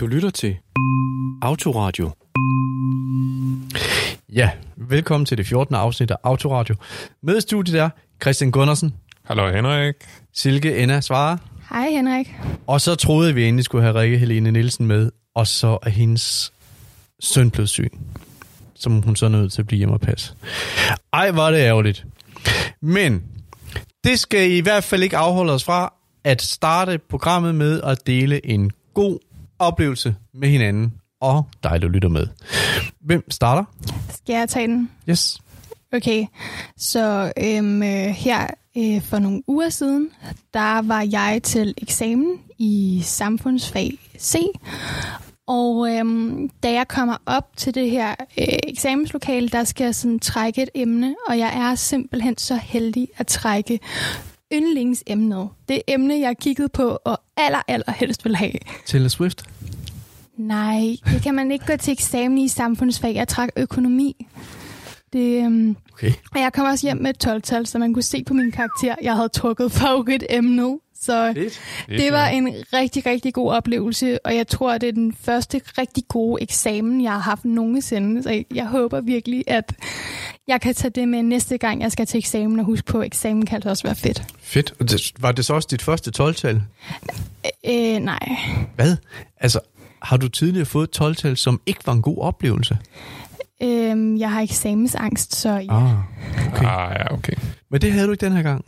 Du lytter til Autoradio. Ja, velkommen til det 14. afsnit af Autoradio. Med i studiet er Christian Gundersen, Hallo Henrik. Silke Enna Svare, Hej Henrik. og så troede vi egentlig skulle have Rikke Helene Nielsen med, og så er hendes søn blevet syg, som hun så er nødt til at blive hjemme og passe. Ej, var det ærgerligt. Men det skal i hvert fald ikke afholde os fra at starte programmet med at dele en god oplevelse med hinanden, og dig, der lytter med. Hvem starter? Skal jeg tage den? Yes. Okay, så øhm, øh, her øh, for nogle uger siden, der var jeg til eksamen i samfundsfag C. Og øhm, da jeg kommer op til det her øh, eksamenslokale, der skal jeg sådan trække et emne, og jeg er simpelthen så heldig at trække yndlingsemnet. Det emne, jeg kiggede på og aller, aller helst vil have. Taylor Swift. Nej, det kan man ikke gå til eksamen i samfundsfag. Jeg trak økonomi. Det, øhm, Okay. og jeg kom også hjem med et 12-tal, så man kunne se på min karakter, jeg havde trukket favoritemnet. Så Fedt. det var en rigtig, rigtig god oplevelse, og jeg tror, det er den første rigtig gode eksamen, jeg har haft nogensinde. Så jeg håber virkelig, at jeg kan tage det med næste gang, jeg skal til eksamen, og huske på, at eksamen kan altså også være fedt. Fedt. Og det- Var det så også dit første 12-tal? Øh, nej. Hvad? Altså, har du tidligere fået et 12-tal, som ikke var en god oplevelse? Øh, jeg har eksamensangst, så ja. Ah, okay. Ah, ja, okay. Men det havde du ikke den her gang?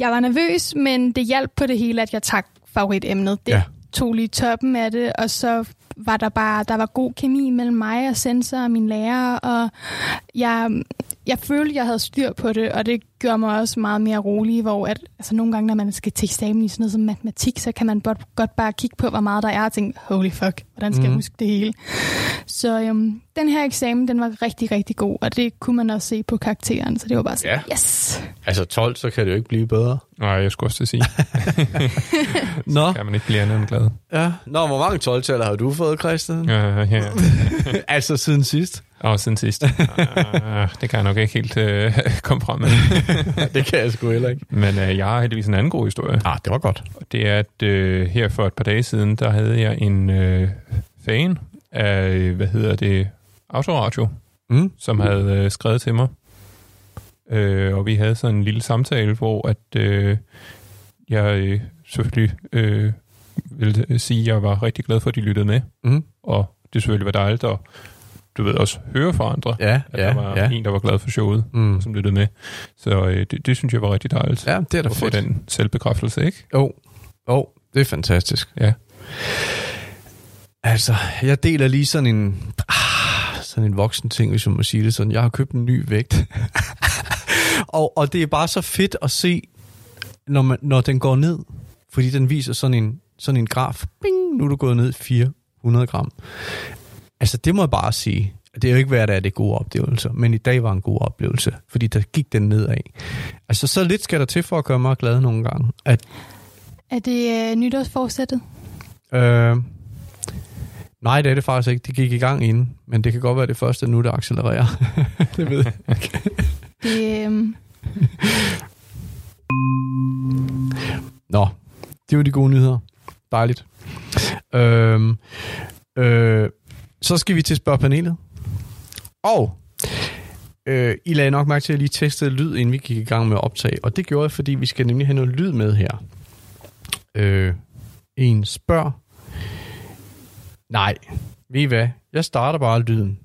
Jeg var nervøs, men det hjalp på det hele, at jeg trak favoritemnet. Det ja. tog lige toppen af det, og så var der bare der var god kemi mellem mig og sensor og min lærer, og jeg, jeg følte, jeg havde styr på det, og det gjorde mig også meget mere rolig, hvor at, altså nogle gange, når man skal til eksamen i sådan noget som matematik, så kan man godt, godt bare kigge på, hvor meget der er, og tænke, holy fuck, hvordan skal mm. jeg Mhm. huske det hele? Så øhm, den her eksamen, den var rigtig, rigtig god, og det kunne man også se på karakteren, så det var bare sådan, Ja. yes! Altså 12, så kan det jo ikke blive bedre. Nej, jeg skulle også til at sige, Nå, kan man ikke blive andet end glad. ja. Nå hvor mange 12-taller har du fået, Christian? Ja. Ja, ja. altså siden sidst? Og siden sidst. Ah, det kan jeg nok ikke helt øh, komme frem med. det kan jeg sgu heller ikke. Men øh, jeg har heldigvis en anden god historie. Ah, det var godt. Og det er, at øh, her for et par dage siden, der havde jeg en øh, fan af, øh, hvad hedder det, Autoradio, Mm. som havde øh, skrevet til mig. Øh, og vi havde sådan en lille samtale, hvor at øh, jeg øh, selvfølgelig øh, ville øh, sige, at jeg var rigtig glad for, at de lyttede med. Mm. Og det selvfølgelig var dejligt at du ved, også høre fra andre, Ja, at ja, der var ja. en, der var glad for showet, Mm. som lyttede med. Så øh, det, det synes jeg var rigtig dejligt. Ja, det er da at få fedt. den selvbekræftelse, ikke? Jo, oh. oh, det er fantastisk. Ja. Altså, jeg deler lige sådan en, ah, sådan en voksen ting, hvis jeg må sige det sådan. Jeg har købt en ny vægt. og, og det er bare så fedt at se, når, man, når den går ned. Fordi den viser sådan en, sådan en graf. Bing, nu er du gået ned 400 gram. Altså, det må jeg bare sige. Det er jo ikke hver dag, det er gode oplevelser. Men i dag var en god oplevelse. Fordi der gik den nedad. Altså, så lidt skal der til for at gøre mig glad nogle gange. At Er det øh, nytårsforsættet? Øh, nej, det er det faktisk ikke. Det gik i gang inden, men det kan godt være det første nu, der accelererer. det ved jeg. Det, øhm, Nå, det var de gode nyheder. Dejligt. Øh, øh, så skal vi til spørgpanelet. Og øh, I lagde nok mærke til, at jeg lige testede lyd, inden vi gik i gang med at optage. Og det gjorde jeg, fordi vi skal nemlig have noget lyd med her. Øh, en spørg. Nej, ved I hvad? Jeg starter bare lyden.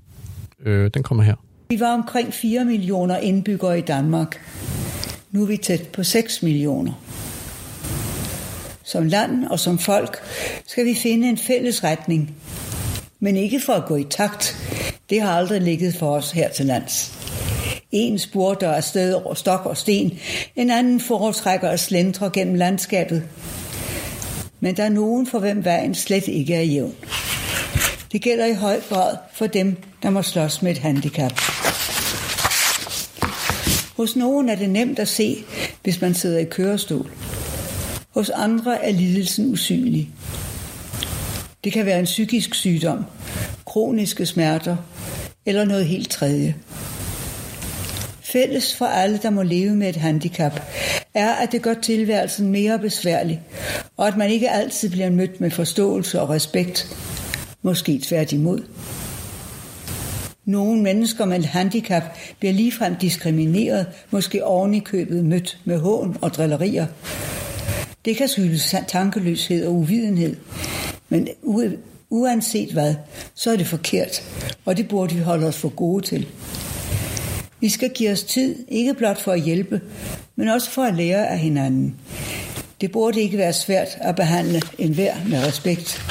Øh, den kommer her. Vi var omkring 4 millioner indbyggere i Danmark. Nu er vi tæt på 6 millioner. Som land og som folk skal vi finde en fælles retning. Men ikke for at gå i takt. Det har aldrig ligget for os her til lands. En spurter afsted over stok og sten, en anden foretrækker at slendre gennem landskabet. Men der er nogen, for hvem vejen slet ikke er jævn. Det gælder i høj grad for dem, der må slås med et handicap. Hos nogen er det nemt at se, hvis man sidder i kørestol. Hos andre er lidelsen usynlig. Det kan være en psykisk sygdom, kroniske smerter eller noget helt tredje. Fælles for alle, der må leve med et handicap, er, at det gør tilværelsen mere besværlig, og at man ikke altid bliver mødt med forståelse og respekt. Måske tværtimod. Nogle mennesker med et handicap bliver ligefrem diskrimineret, måske oven i købet mødt med hån og drillerier. Det kan skyldes tankeløshed og uvidenhed, men uanset hvad, så er det forkert, og det burde vi holde os for gode til. Vi skal give os tid, ikke blot for at hjælpe, men også for at lære af hinanden. Det burde ikke være svært at behandle enhver med respekt.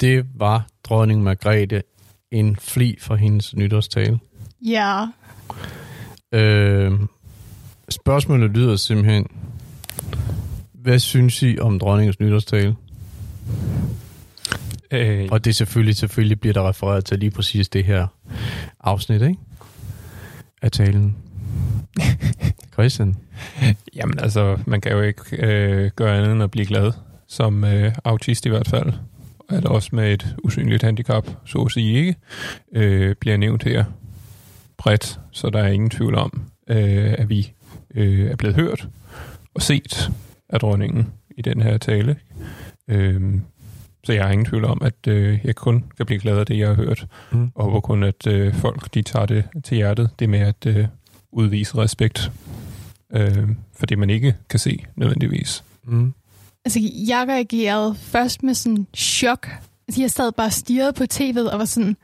Det var dronning Margrethe en fli for hendes nytårstale. Ja. Øh, spørgsmålet lyder simpelthen, hvad synes I om dronningens nytårstale? Øh, og det selvfølgelig, selvfølgelig bliver der refereret til lige præcis det her afsnit, ikke? Af talen. Christian? Jamen altså, man kan jo ikke øh, gøre andet end at blive glad, som øh, autist i hvert fald. At også med et usynligt handicap, så at sige ikke, øh, bliver nævnt her bredt, så der er ingen tvivl om, øh, at vi øh, er blevet hørt og set af dronningen i den her tale. Øh, så jeg har ingen tvivl om, at øh, jeg kun kan blive glad af det, jeg har hørt. Mm. Og håber kun, at øh, folk de tager det til hjertet. Det med at øh, udvise respekt øh, for det, man ikke kan se nødvendigvis. Mm. Altså, jeg reagerede først med sådan chok. Altså, jeg sad bare og stirrede på tv'et og var sådan,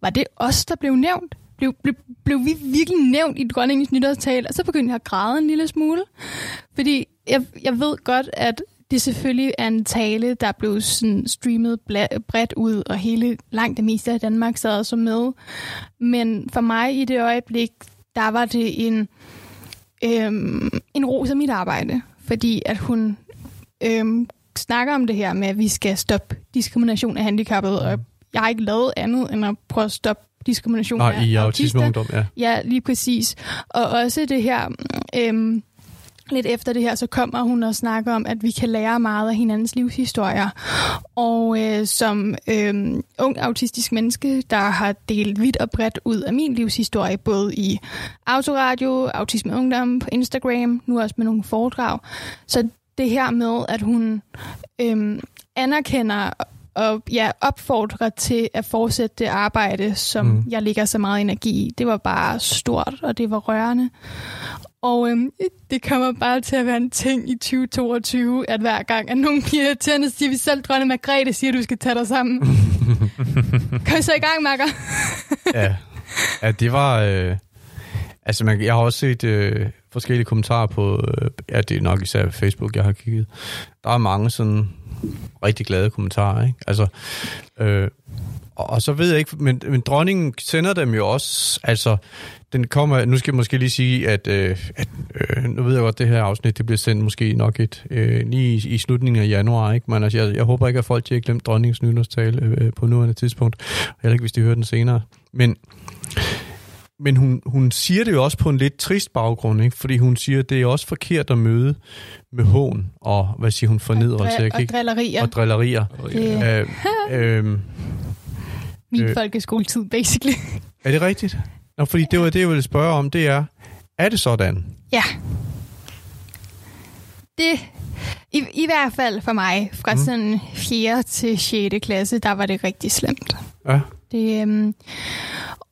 var det os, der blev nævnt? Blev, blev, blev vi virkelig nævnt i dronningens nytårstal? Og så begyndte jeg at græde en lille smule. Fordi jeg, jeg ved godt, at det selvfølgelig er en tale, der blev sådan streamet bredt ud, og hele langt det meste af Danmark sad så med. Men for mig i det øjeblik, der var det en, øhm, en ros af mit arbejde, fordi at hun øhm, snakker om det her med, at vi skal stoppe diskrimination af handicappede, og jeg har ikke lavet andet end at prøve at stoppe diskrimination Nej, af i autisme ungdom, ja. Ja, lige præcis. Og også det her... Øhm, lidt efter det her, så kommer hun og snakker om, at vi kan lære meget af hinandens livshistorier. Og øh, som øh, ung autistisk menneske, der har delt vidt og bredt ud af min livshistorie, både i autoradio, autisme ungdom, på Instagram, nu også med nogle foredrag. Så det her med, at hun øh, anerkender og ja, opfordrer til at fortsætte det arbejde, som mm. jeg lægger så meget energi i. Det var bare stort, og det var rørende. Og øhm, det kommer bare til at være en ting i 2022, at hver gang, at nogen bliver irriterende, siger vi selv, dronning Margrethe siger, at du skal tage dig sammen. Kom så i gang, Marker. ja. ja, det var... Øh, altså, man, jeg har også set øh, forskellige kommentarer på... Øh, ja, det er nok især Facebook, jeg har kigget. Der er mange sådan rigtig glade kommentarer, ikke? Altså, øh, og, og så ved jeg ikke, men, men dronningen sender dem jo også, altså, den kommer, nu skal jeg måske lige sige, at, øh, at øh, nu ved jeg godt, at det her afsnit, det bliver sendt måske nok et, øh, lige i, i slutningen af januar, ikke? Men altså, jeg, jeg håber ikke, at folk har glemt dronningens nytårstale øh, øh, på nuværende tidspunkt, heller ikke, hvis de hører den senere. Men, men hun, hun siger det jo også på en lidt trist baggrund, ikke? fordi hun siger, at det er også forkert at møde med hån og, hvad siger hun, fornedrelse. Og, og drillerier. Og drillerier. Det... Øh, øh, Min øh, folkeskoletid, basically. Er det rigtigt? Nå, fordi det var det, jeg ville spørge om, det er, er det sådan? Ja. Det, i, i hvert fald for mig, fra mm. sådan 4. til 6. klasse, der var det rigtig slemt. Ja. Det, øhm,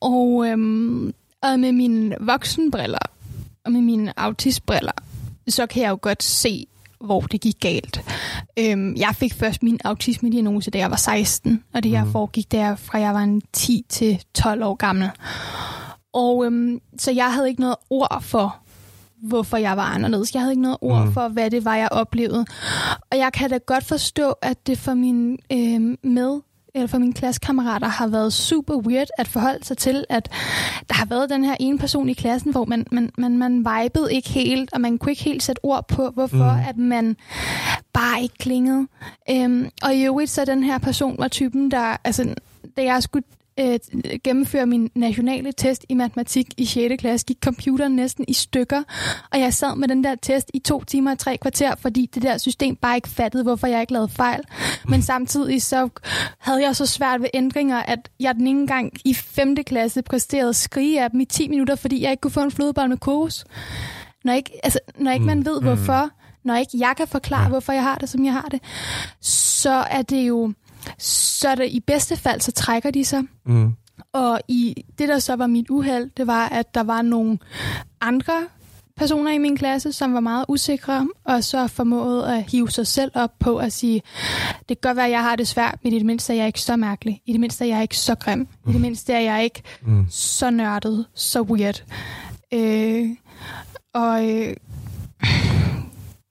og, øhm, og med mine voksenbriller, og med mine autistbriller, så kan jeg jo godt se, hvor det gik galt. Øhm, jeg fik først min autisme-diagnose, da jeg var 16, og det her mm. foregik der fra jeg var en 10 til 12 år gammel. Og øhm, så jeg havde ikke noget ord for, hvorfor jeg var anderledes. Jeg havde ikke noget ord mm. for, hvad det var, jeg oplevede. Og jeg kan da godt forstå, at det for min øh, med eller for mine klassekammerater har været super weird at forholde sig til, at der har været den her ene person i klassen, hvor man, man, man, man vibede ikke helt, og man kunne ikke helt sætte ord på, hvorfor mm. at man bare ikke klingede. Øhm, og i øvrigt så den her person var typen, der, altså, da jeg skulle øh, gennemføre min nationale test i matematik i 6. klasse, gik computeren næsten i stykker, og jeg sad med den der test i to timer og tre kvarter, fordi det der system bare ikke fattede, hvorfor jeg ikke lavede fejl. Men samtidig så havde jeg så svært ved ændringer, at jeg den ene gang i 5. klasse præsterede at skrige af dem i 10 minutter, fordi jeg ikke kunne få en flødebold med kokos. Når ikke, altså, når ikke man ved, hvorfor, når ikke jeg kan forklare, hvorfor jeg har det, som jeg har det, så er det jo, så er det i bedste fald, så trækker de sig. Mm. Og i det, der så var mit uheld, det var, at der var nogle andre personer i min klasse, som var meget usikre, og så formåede at hive sig selv op på at sige, det kan godt være, at jeg har det svært, men i det mindste er jeg ikke så mærkelig. I det mindste er jeg ikke så grim. I det mindste er jeg ikke Mm. så nørdet, så weird. Øh, og øh,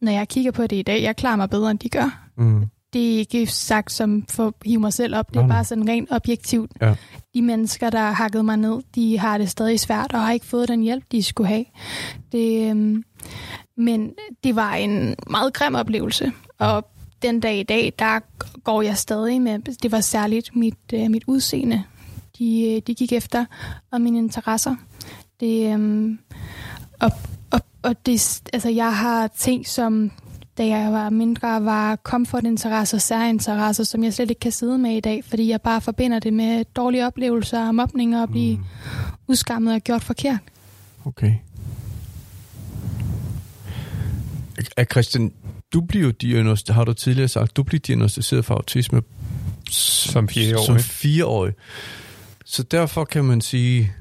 når jeg kigger på det i dag, jeg klarer mig bedre, end de gør. Mm. Det er ikke sagt som for at hive mig selv op. Det er nej. bare sådan rent objektivt. Ja. De mennesker, der har hakket mig ned, de har det stadig svært og har ikke fået den hjælp, de skulle have. Det, øhm, men det var en meget grim oplevelse. Og den dag i dag, der går jeg stadig med, det var særligt mit, øh, mit udseende, de, øh, de gik efter, og mine interesser. Det, øhm, og, og, og det, altså, jeg har ting som, da jeg var mindre, var komfortinteresser, særinteresser, som jeg slet ikke kan sidde med i dag, fordi jeg bare forbinder det med dårlige oplevelser, mobning og at blive mm. udskammet og gjort forkert. Okay. Er Christian, du bliver jo diagnosticeret, har du tidligere sagt, du bliver diagnosticeret for autisme Som fireårig. Som fireårig. Så derfor kan man sige,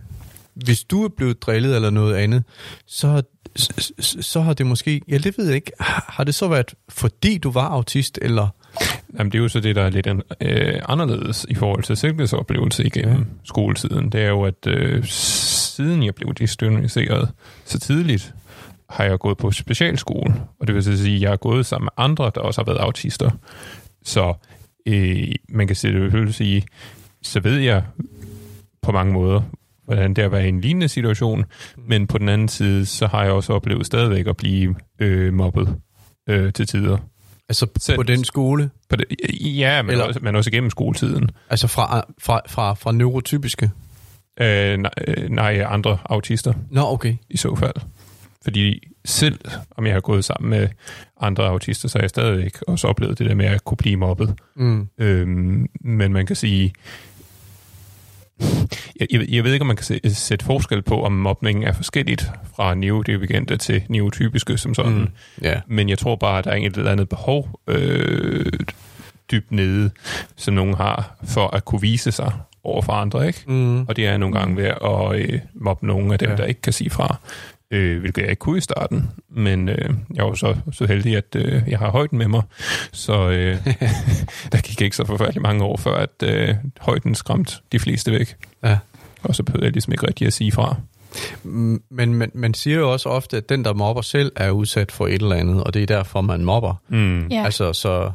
hvis du er blevet drillet eller noget andet, så, har- så, så- har det måske, ja det ved jeg ikke, har det så været fordi du var autist, eller? Jamen, det er jo så det, der er lidt øh, anderledes i forhold til sikkerhedsoplevelse igennem ja. skoletiden. Det er jo, at øh, siden jeg blev diagnosticeret så tidligt, har jeg gået på specialskole. Og det vil så sige, at jeg har gået sammen med andre, der også har været autister. Så øh, man kan selvfølgelig sige, så ved jeg på mange måder, hvordan det er at være i en lignende situation. Men på den anden side, så har jeg også oplevet stadigvæk at blive øh, mobbet øh, til tider. Altså på den skole, På det, ja, men, Eller- også, men også igennem skoletiden. altså fra, fra, fra, fra neurotypiske? Øh, nej, øh, nej, andre autister Nå, okay. i så fald. Fordi selv om jeg har gået sammen med andre autister, så har jeg stadigvæk også oplevet det der med at kunne blive mobbet. Mm. Øhm, men man kan sige... Jeg, jeg, jeg ved ikke, om man kan se, sætte forskel på, om mobningen er forskelligt fra neurodivergente til neurotypiske som sådan. Mm. Ja. Men jeg tror bare, at der er et eller andet behov øh, dybt nede, som nogen har, for at kunne vise sig over for andre, ikke? Mm. Og det er nogle gange ved at øh, mobbe nogle af dem, ja. der ikke kan sige fra. Øh, hvilket jeg ikke kunne i starten. Men øh, jeg var så, så heldig, at øh, jeg har højden med mig. Så øh, der gik ikke så forfærdeligt mange år, før at øh, højden skræmte de fleste væk. Ja. Og så behøvede jeg ligesom ikke rigtig at sige fra. Men man, man siger jo også ofte, at den, der mobber selv, er udsat for et eller andet, og det er derfor, man mobber. Mm, Ja. Altså, så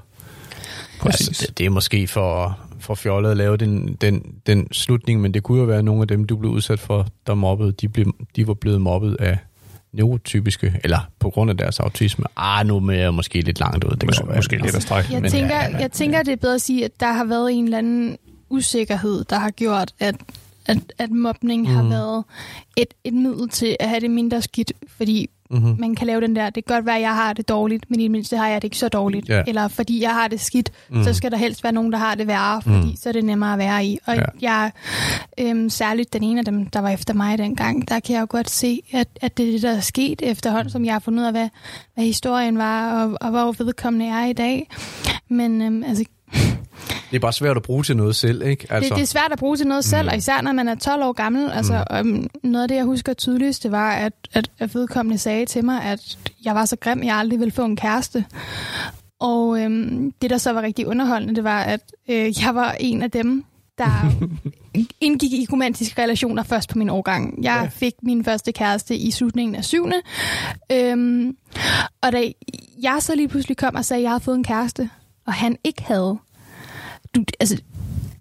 præcis. altså, det, det er måske for, for fjollet at lave den, den, den slutning, men det kunne jo være, at nogle af dem, du blev udsat for, der mobbede, de, blev, de var blevet mobbet af neurotypiske, eller på grund af deres autisme. Ah, nu er jeg måske lidt langt ud. Det Mås- være. måske lidt at strække. Jeg, Men tænker, ja, men- jeg tænker, det er bedre at sige, at der har været en eller anden usikkerhed, der har gjort, at, at, at mobning mm. har været et, et middel til at have det mindre skidt, fordi Mm-hmm. man kan lave den der, det kan godt være, at jeg har det dårligt, men i det mindste har jeg det ikke så dårligt. Ja. Eller fordi jeg har det skidt, Mm. så skal der helst være nogen, der har det værre, fordi Mm. så er det nemmere at være i. Og ja. jeg, øhm, særligt den ene af dem, der var efter mig dengang, der kan jeg jo godt se, at, at det er det, der er sket efterhånden, som jeg har fundet ud af, hvad, hvad historien var, og, og hvor vedkommende er i dag. Men øhm, altså, Det er bare svært at bruge til noget selv, ikke? altså. det, det er svært at bruge til noget selv, Mm. og især når man er 12 år gammel. Altså, um, noget af det, jeg husker tydeligst, det var, at, at, at vedkommende sagde til mig, at jeg var så grim, jeg aldrig ville få en kæreste. Og øhm, det, der så var rigtig underholdende, det var, at øh, jeg var en af dem, der indgik i romantiske relationer først på min årgang. Jeg Ja. fik min første kæreste i slutningen af syvende. Øhm, og da jeg så lige pludselig kom og sagde, at jeg havde fået en kæreste, og han ikke havde, du, altså,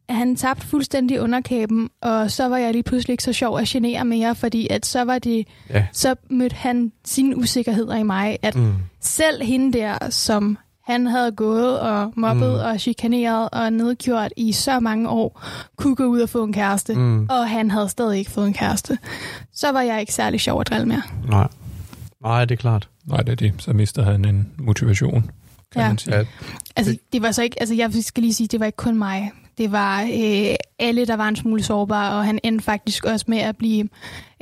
han tabte fuldstændig underkæben, og så var jeg lige pludselig ikke så sjov at genere mere, fordi at så var det, Ja. så mødte han sine usikkerheder i mig, at Mm. selv hende der, som han havde gået og mobbet mm. og chikaneret og nedgjort i så mange år, kunne gå ud og få en kæreste, mm. og han havde stadig ikke fået en kæreste. Så var jeg ikke særlig sjov at drille mere. Nej. Nej, det er klart. Nej, det er det. Så mister han en motivation, kan Ja. man sige. Ja, Altså, det var så ikke, altså jeg skal lige sige, det var ikke kun mig. Det var øh, alle, der var en smule sårbare, og han endte faktisk også med at blive,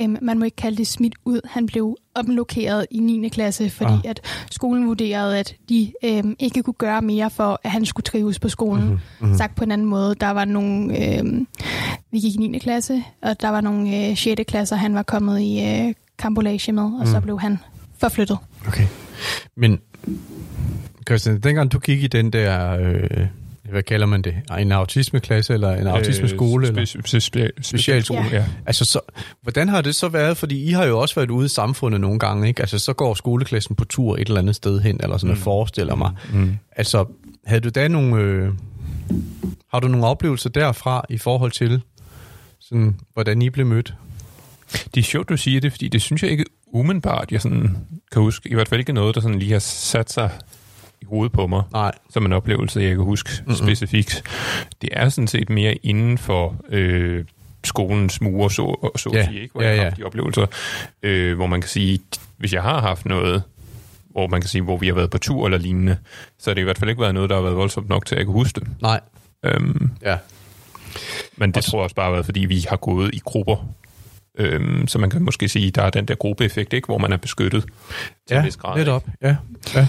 øh, man må ikke kalde det smidt ud, han blev omlokeret i 9. klasse, fordi Ah. at skolen vurderede, at de øh, ikke kunne gøre mere for, at han skulle trives på skolen. Mhm, Mm-hmm. Sagt på en anden måde, der var nogle, øh, vi gik i 9. klasse, og der var nogle øh, 6. klasser, han var kommet i øh, kampolage med, og mm. så blev han forflyttet. Okay. Men, Christian, dengang du gik i den der, øh, hvad kalder man det, en autismeklasse eller en autismeskole? eller? Spe- spe- spe- Specialskole. ja. Altså, så, hvordan har det så været? Fordi I har jo også været ude i samfundet nogle gange, ikke? Altså, så går skoleklassen på tur et eller andet sted hen, eller sådan, mm. jeg forestiller mig. Mm. Altså, havde du da nogle... Øh, har du nogle oplevelser derfra i forhold til, sådan, hvordan I blev mødt? Det er sjovt, du siger det, fordi det synes jeg ikke umiddelbart, jeg sådan kan huske. I hvert fald ikke noget, der sådan lige har sat sig i hovedet på mig, Nej. som en oplevelse, jeg kan huske mm-hmm. specifikt. Det er sådan set mere inden for øh, skolens mure, så, så Ja, at sige, ikke? hvor ja, jeg har ja. haft de oplevelser, øh, hvor man kan sige, hvis jeg har haft noget, hvor man kan sige, hvor vi har været på tur eller lignende, så har det i hvert fald ikke været noget, der har været voldsomt nok til, at jeg kan huske det. Nej. Øhm, Ja. men det Og tror jeg også bare har været, fordi vi har gået i grupper. Øhm, så man kan måske sige, der er den der gruppeeffekt, ikke, hvor man er beskyttet til Ja, en vis grad. netop. Ja. ja.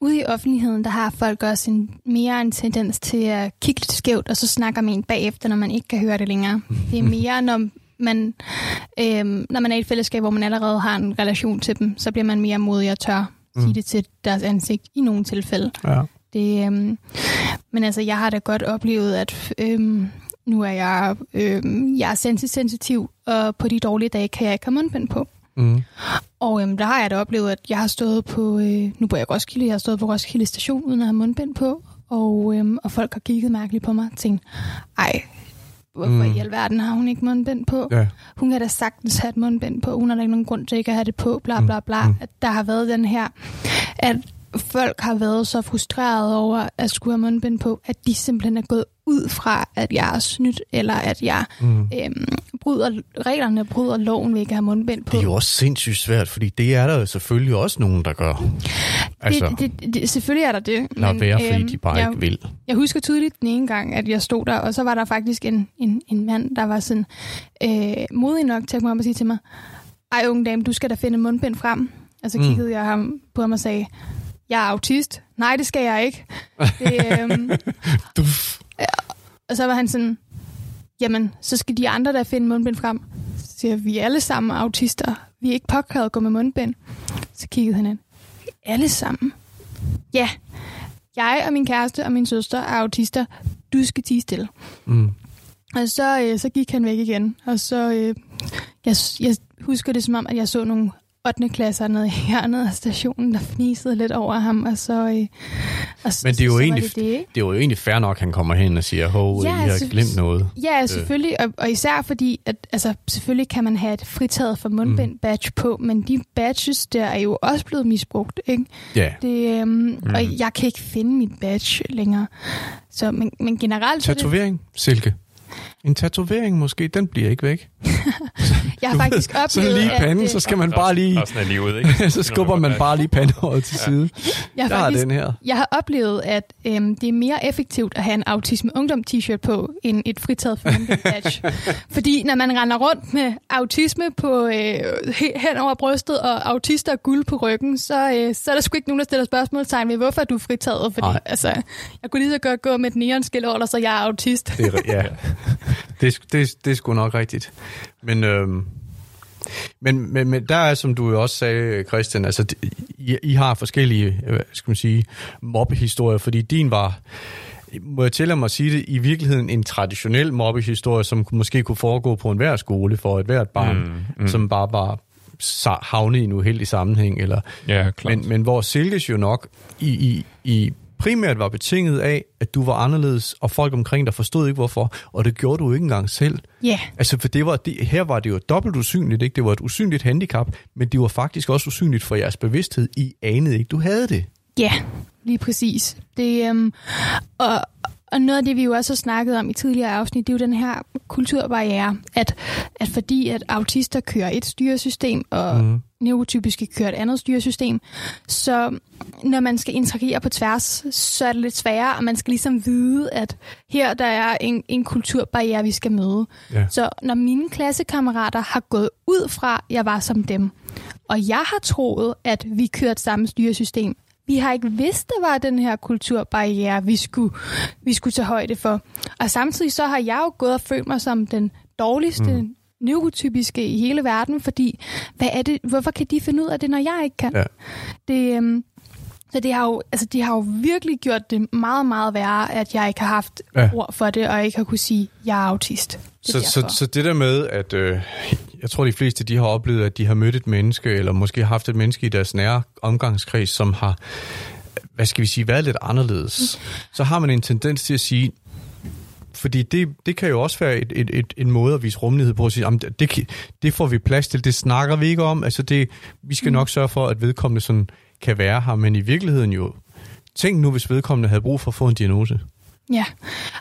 Ude i offentligheden, der har folk også en, mere en tendens til at kigge lidt skævt, og så snakker man en bagefter, når man ikke kan høre det længere. Det er mere, når man, øhm, når man er i et fællesskab, hvor man allerede har en relation til dem, så bliver man mere modig og tør sige det til deres ansigt i nogle tilfælde. ja. Det, øhm, men altså, jeg har da godt oplevet, at øhm, nu er jeg, øhm, jeg er sensitiv, og på de dårlige dage kan jeg ikke have mundbind på. Mm. Og øhm, der har jeg da oplevet, at jeg har stået på, øh, nu bor jeg Roskilde, jeg har stået på Roskilde station uden at have mundbind på, og, øhm, og folk har kigget mærkeligt på mig og tænkt, ej, hvorfor Mm. mm. i alverden har hun ikke mundbind på? Ja. Hun kan da sagtens have et mundbind på, hun har da ikke nogen grund til ikke at have det på, bla bla bla. Mm. At der har været den her, at folk har været så frustrerede over at skulle have mundbind på, at de simpelthen er gået ud fra, at jeg er snydt, eller at jeg Mm. øhm, bryder reglerne, bryder loven ved ikke at have mundbind på. Det er jo også sindssygt svært, fordi det er der jo selvfølgelig også nogen, der gør. Altså, det, det, det, selvfølgelig er der det. lad være, fordi øhm, de bare jeg, ikke vil. Jeg husker tydeligt den ene gang, at jeg stod der, og så var der faktisk en, en, en mand, der var sådan øh, modig nok til at komme op og sige til mig, ej unge dame, du skal da finde mundbind frem. Og så Mm. kiggede jeg ham på ham og sagde, jeg er autist. Nej, det skal jeg ikke. Det, øhm, Duf. og så var han sådan, jamen, så skal de andre der finde mundbind frem. Så siger jeg, vi er alle sammen autister. Vi er ikke påkrævet at gå med mundbind. Så kiggede han ind. Alle sammen? Ja. Jeg og min kæreste og min søster er autister. Du skal tige stille. Mm. Og så, øh, så gik han væk igen. Og så, øh, jeg, jeg husker det som om, at jeg så nogle 8. klasser nede i hjørnet af stationen, der fnisede lidt over ham. Og så, øh, og Men det er jo så, så egentlig- det det? Det er jo egentlig fair nok, at han kommer hen og siger, hov, Ja, I har altså, glemt noget. Ja, selvfølgelig, og, og især fordi, at altså, selvfølgelig kan man have et fritaget for mundbind Mm. badge på, men de badges der er jo også blevet misbrugt, ikke? Ja. Det, øhm, mm. Og jeg kan ikke finde mit badge længere. Så, men, men generelt er det, Tatovering, Silke. En tatovering måske, den bliver ikke væk. jeg har faktisk oplevet, Sådan lige panden, så skal man bare lige... Resten af livet, ikke? så skubber man bare lige pandehåret til side. jeg har faktisk den her. Jeg har oplevet, at øhm, det er mere effektivt at have en autisme ungdom t-shirt på, end et fritaget for badge. Fordi når man render rundt med autisme på, øh, he- hen over brystet og autister og guld på ryggen, så, øh, så er der sgu ikke nogen, der stiller spørgsmålstegn ved, hvorfor er du fritaget. Fordi Nej. altså, jeg kunne lige så godt gå med et neonskil over, dig, så jeg er autist. Det er, ja, det, det, det er sgu nok rigtigt. Men, øhm, men, men, men der er, som du jo også sagde, Christian, altså, I, I har forskellige, øh, hvad skal man sige, mobbehistorier, fordi din var, må jeg tillade mig at sige det, i virkeligheden en traditionel mobbehistorie, som måske kunne foregå på enhver skole for et hvert barn, Mm, mm, som bare var havnet i en uheldig sammenhæng, eller Ja, klart. men, men hvor Silkes jo nok i, i, i primært var betinget af, at du var anderledes, og folk omkring dig forstod ikke hvorfor, og det gjorde du ikke engang selv. Ja, yeah. Altså, for det var, det, her var det jo dobbelt usynligt, ikke? Det var et usynligt handicap, men det var faktisk også usynligt for jeres bevidsthed. I anede ikke, du havde det. Ja, lige præcis. Det, øhm, og, og noget af det, vi jo også har snakket om i tidligere afsnit, det er jo den her kulturbarriere, at, at fordi at autister kører et styresystem, og mm. Neurotypiske kører et andet styresystem, så når man skal interagere på tværs, så er det lidt sværere, og man skal ligesom vide, at her der er en, en kulturbarriere, vi skal møde. Ja. Så når mine klassekammerater har gået ud fra, at jeg var som dem, og jeg har troet, at vi kørte samme styresystem, vi har ikke vidst, der var den her kulturbarriere, vi skulle, vi skulle tage højde for. Og samtidig så har jeg jo gået og følt mig som den dårligste mm. Neurotypiske i hele verden, fordi hvad er det, hvorfor kan de finde ud af det, når jeg ikke kan? Ja. Det, øhm, så det har, jo, altså, de har jo virkelig gjort det meget, meget værre, at jeg ikke har haft Ja. ord for det, og ikke har kunne sige, at jeg er autist. Det Så, så, så det der med, at øh, jeg tror, de fleste de har oplevet, at de har mødt et menneske, eller måske haft et menneske i deres nære omgangskreds, som har, hvad skal vi sige, været lidt anderledes. Så har man en tendens til at sige, fordi det, det kan jo også være et, et, et, en måde at vise rummelighed på at sige, "Jamen, det, det får vi plads til, det snakker vi ikke om. Altså det, vi skal nok sørge for, at vedkommende sådan kan være her, men i virkeligheden jo, tænk nu, hvis vedkommende havde brug for at få en diagnose. Ja,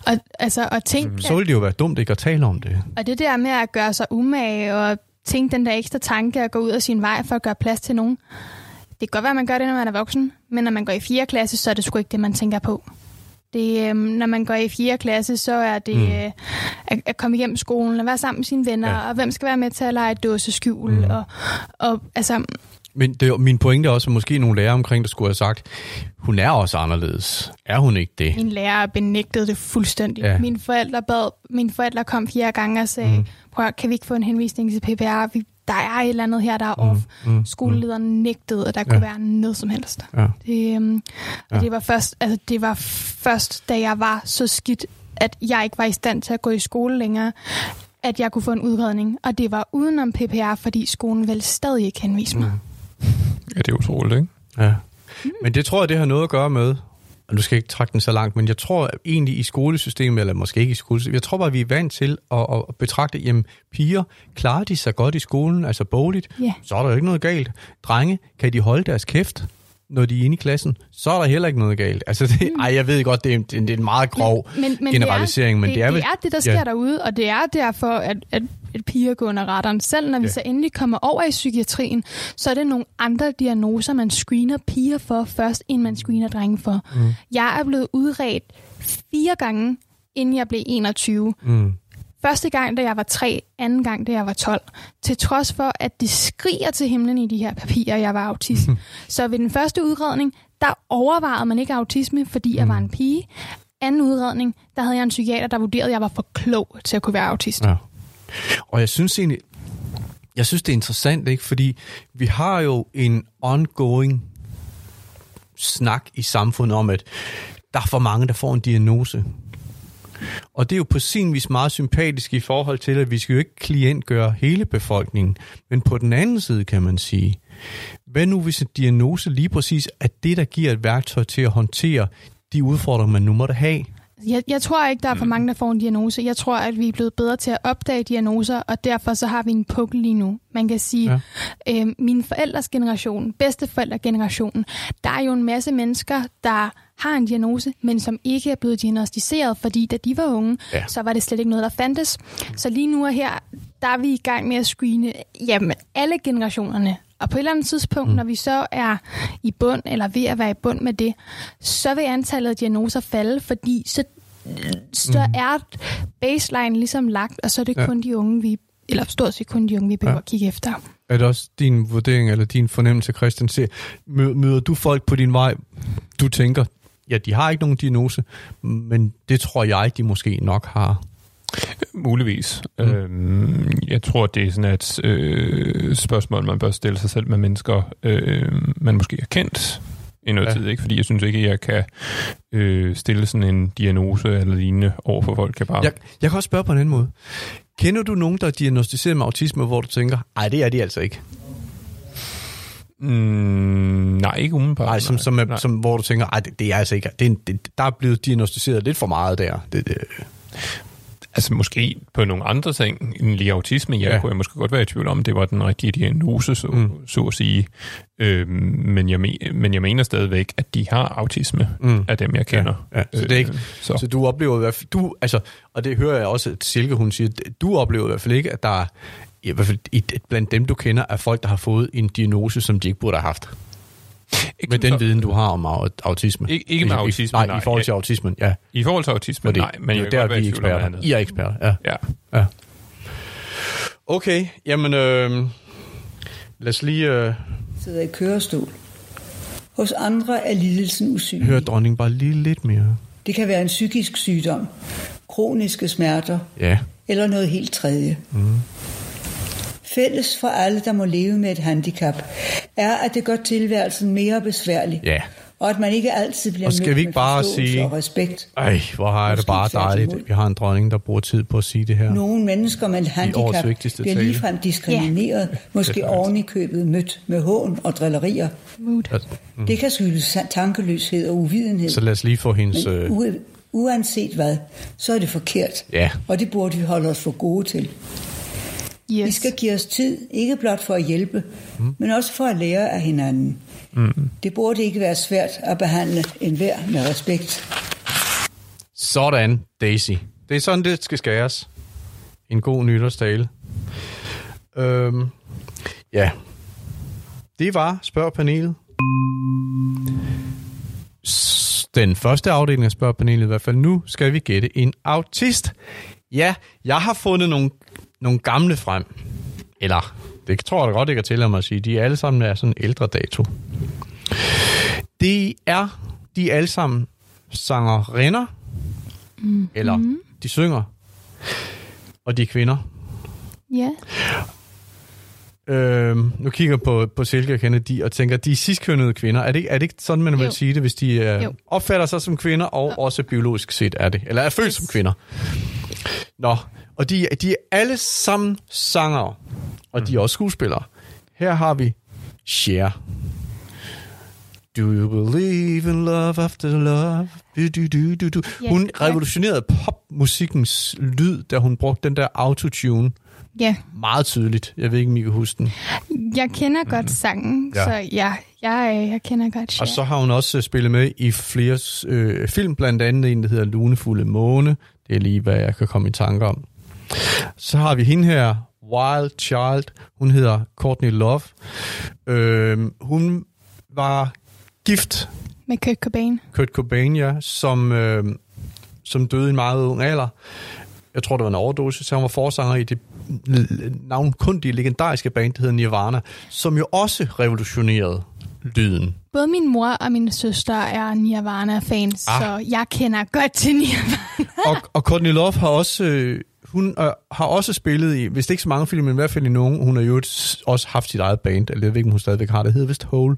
og, altså, og tænk, Så ville det jo være dumt ikke at tale om det. Og det der med at gøre sig umage og tænke den der ekstra tanke at gå ud af sin vej for at gøre plads til nogen. Det kan godt være, at man gør det, når man er voksen, men når man går i 4. klasse, så er det sgu ikke det, man tænker på. Det, øhm, når man går i 4. klasse, så er det Mm. øh, at, at komme igennem skolen og være sammen med sine venner, Ja. og hvem skal være med til at lege dåseskjul. Mm. Og, og altså, Men det, min pointe er også, at måske nogle lærere omkring, der skulle have sagt, hun er også anderledes. Er hun ikke det? min lærer benægtede det fuldstændig. Ja. Mine, forældre bad, mine forældre kom fire gange og sagde, Mm. prøv kan vi ikke få en henvisning til PPR? Vi, der er et eller andet her, der er off. mm, Skolelederen nægtede, at der Ja. kunne være noget som helst. Ja. Det, øhm, Ja. og det var først, altså det var først, da jeg var så skidt, at jeg ikke var i stand til at gå i skole længere, at jeg kunne få en udredning. Og det var udenom PPR, fordi skolen vel stadig ikke henviste mig. Mm. Ja, det er utroligt, ikke? Ja. Men det tror jeg, det har noget at gøre med, og du skal ikke trække den så langt, men jeg tror egentlig i skolesystemet, eller måske ikke i skolesystemet, jeg tror bare, vi er vant til at, at betragte, jamen piger, klarer de sig godt i skolen, altså bogligt, Ja. så er der jo ikke noget galt. Drenge, kan de holde deres kæft, når de er inde i klassen, så er der heller ikke noget galt. Altså, det, ej, jeg ved godt, det er, en- det er en meget grov generalisering, men det, det er vel... det, er det der sker ja. derude, og det er derfor, at, at, at piger går under radaren. Selv når vi Ja. ja. så endelig kommer over i psykiatrien, så er det nogle andre diagnoser, man screener piger for først, inden man screener drenge for. Mm. Jeg er blevet udredt fire gange, inden jeg blev 21. Mm. Første gang, da jeg var 3, anden gang, da jeg var 12. Til trods for, at det skriger til himlen i de her papirer, jeg var autist. så ved den første udredning, der overvejede man ikke autisme, fordi jeg var en pige. Anden udredning, der havde jeg en psykiater, der vurderede, at jeg var for klog til at kunne være autist. Ja. Og jeg synes egentlig, jeg synes det er interessant, ikke? fordi vi har jo en ongoing snak i samfundet om, at der er for mange, der får en diagnose. Og det er jo på sin vis meget sympatisk i forhold til, at vi skal jo ikke klientgøre hele befolkningen. Men på den anden side kan man sige, hvad nu hvis en diagnose lige præcis er det, der giver et værktøj til at håndtere de udfordringer, man nu måtte have? Jeg, jeg tror ikke, der er for mange, der får en diagnose. Jeg tror, at vi er blevet bedre til at opdage diagnoser, og derfor så har vi en pukkel lige nu. Man kan sige, Ja. øh, min forældres generation, bedsteforældregenerationen, der er jo en masse mennesker, der har en diagnose, men som ikke er blevet diagnostiseret, fordi da de var unge, ja. så var det slet ikke noget, der fandtes. Så lige nu og her, der er vi i gang med at screene jamen, alle generationerne. Og på et eller andet tidspunkt, mm. når vi så er i bund, eller ved at være i bund med det, så vil antallet af diagnoser falde, fordi så, så mm. er baseline ligesom lagt, og så er det Ja. kun de unge, vi, eller stort set kun de unge, vi behøver Ja. at kigge efter. Er det også din vurdering eller din fornemmelse, Christian? Se, mø- møder du folk på din vej, du tænker, ja, de har ikke nogen diagnose, men det tror jeg, de måske nok har. Muligvis. Mm. Øhm, jeg tror, det er sådan et øh, spørgsmål, man bør stille sig selv med mennesker, øh, man måske har kendt i noget Ja. tid. Ikke? Fordi jeg synes ikke, jeg kan øh, stille sådan en diagnose eller lignende over for folk. Jeg bare... Jeg, jeg kan også spørge på en anden måde. Kender du nogen, der er diagnostiseret med autisme, hvor du tænker, ej, det er de altså ikke? Mm, nej, ikke umiddelbart. Nej, som, som, nej. som, hvor du tænker, ej, det, det er altså ikke, det, det, der er blevet diagnostiseret lidt for meget der. Det, det, Altså måske på nogle andre ting end lige autisme, Ja. ja. kunne jeg måske godt være i tvivl om, det var den rigtige diagnose, så, Mm. så at sige. Øhm, men, jeg me, men jeg mener stadigvæk, at de har autisme Mm. af dem, jeg kender. Ja, så det er ikke- Øh, så. Så du oplever i hvert fald, du, altså, og det hører jeg også, at Silke hun siger, du oplever i hvert fald ikke, at der er, i hvert fald blandt dem, du kender, er folk, der har fået en diagnose, som de ikke burde have haft. Ikke Med den så- viden, du har om au- autisme. Ikke- ikke med I- autisme, Nej, nej. i forhold til autismen, ja. I forhold til autisme, Fordi nej, men jeg det er godt der, vi er eksperter. I er eksperter, ja. Ja. ja. Okay, jamen, øh, lad os lige øh, sidder i kørestol. Hos andre er lidelsen usynlig. høre dronningen bare lige lidt mere. Det kan være en psykisk sygdom, kroniske smerter Ja. eller noget helt tredje. Mm. Fælles for alle, der må leve med et handicap, er, at det gør tilværelsen mere besværlig, Ja. og at man ikke altid bliver Og skal mødt vi ikke med bare sige- og respekt. Ej, hvor har jeg det bare dejligt. Vi har en dronning, der bruger tid på at sige det her. Nogle mennesker med handicap bliver ligefrem diskrimineret, ja. måske oven i købet mødt med hån og drillerier. Mood. Mm. Det kan skyldes tankeløshed og uvidenhed. Så lad os lige få hendes... Men Øh, u- uanset hvad, så er det forkert. Ja. Og det burde vi holde os for gode til. Yes. Vi skal give os tid, ikke blot for at hjælpe, mm. men også for at lære af hinanden. Mm. Det burde ikke være svært at behandle enhver med respekt. Sådan, Daisy. Det er sådan, det skal skæres. En god nytårstale. Øhm, ja. Det var spørgpanelet. S- Den første afdeling af spørgpanelet i hvert fald. Nu skal vi gætte en autist. Ja, jeg har fundet nogle, nogle gamle frem. Eller, det tror jeg da godt, jeg kan tillade mig at sige. De er alle sammen af sådan en ældre dato. Det er, de alle sammen sangerinder, mm. eller de synger, og de er kvinder. Ja. Øhm, nu kigger på, på Silke og Kennedy og tænker, de er sidstkønnede kvinder. Er det, ikke- er det ikke sådan, man vil Jo. sige det, hvis de øh, Jo. opfatter sig som kvinder, og ja. også biologisk set er det? Eller er født som kvinder? Nå, og de, de er alle sammen sangere, og de er også skuespillere. Her har vi Cher. Do you believe in love after love? Du, du, du, du, du. Ja, Hun revolutionerede popmusikkens lyd, da hun brugte den der autotune Ja. meget tydeligt. Jeg ved ikke, om I kan huske den. Jeg kender godt sangen, Ja. så ja, jeg, øh, jeg kender godt Cher. Og så har hun også spillet med i flere øh, film, blandt andet en, der hedder Lunefulde Måne. Det er lige, hvad jeg kan komme i tanke om. Så har vi hende her, Wild Child. Hun hedder Courtney Love. Øh, hun var gift, Med Kurt Cobain. Kurt Cobain, ja, som, øh, som døde i en meget ung alder. Jeg tror, det var en overdosis. Så hun var forsanger i det navnkundige, legendariske band, der hedder Nirvana, som jo også revolutionerede lyden. Både min mor og min søster er Nirvana-fans, Ah. så jeg kender godt til Nirvana. og, og Courtney Love har også, øh, hun øh, har også spillet i, hvis det ikke så mange film, men i hvert fald i nogen, hun har jo også haft sit eget band, eller jeg ved ikke, om hun stadigvæk har det, hedder vist Hole.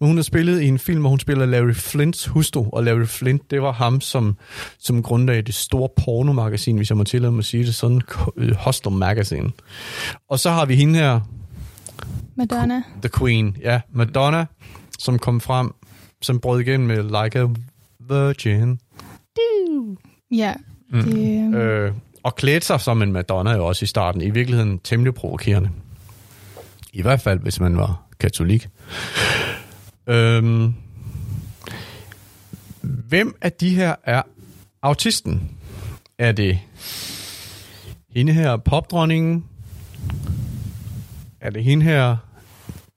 Men hun har spillet i en film, hvor hun spiller Larry Flints hustru, og Larry Flint, det var ham, som, som grundlagde det store pornomagasin, hvis jeg må tillade mig at sige det sådan, øh, Hostel Magazine. Og så har vi hende her, Madonna. The Queen, ja, Madonna, som kom frem, som brød igennem med Like a Virgin. Ja. Mm. Det, øh, Øh, og klædte sig som en Madonna jo også i starten. I virkeligheden temmelig provokerende. I hvert fald, hvis man var katolik. Øhm, hvem af de her er autisten? Er det hende her popdronningen? Er det hende her,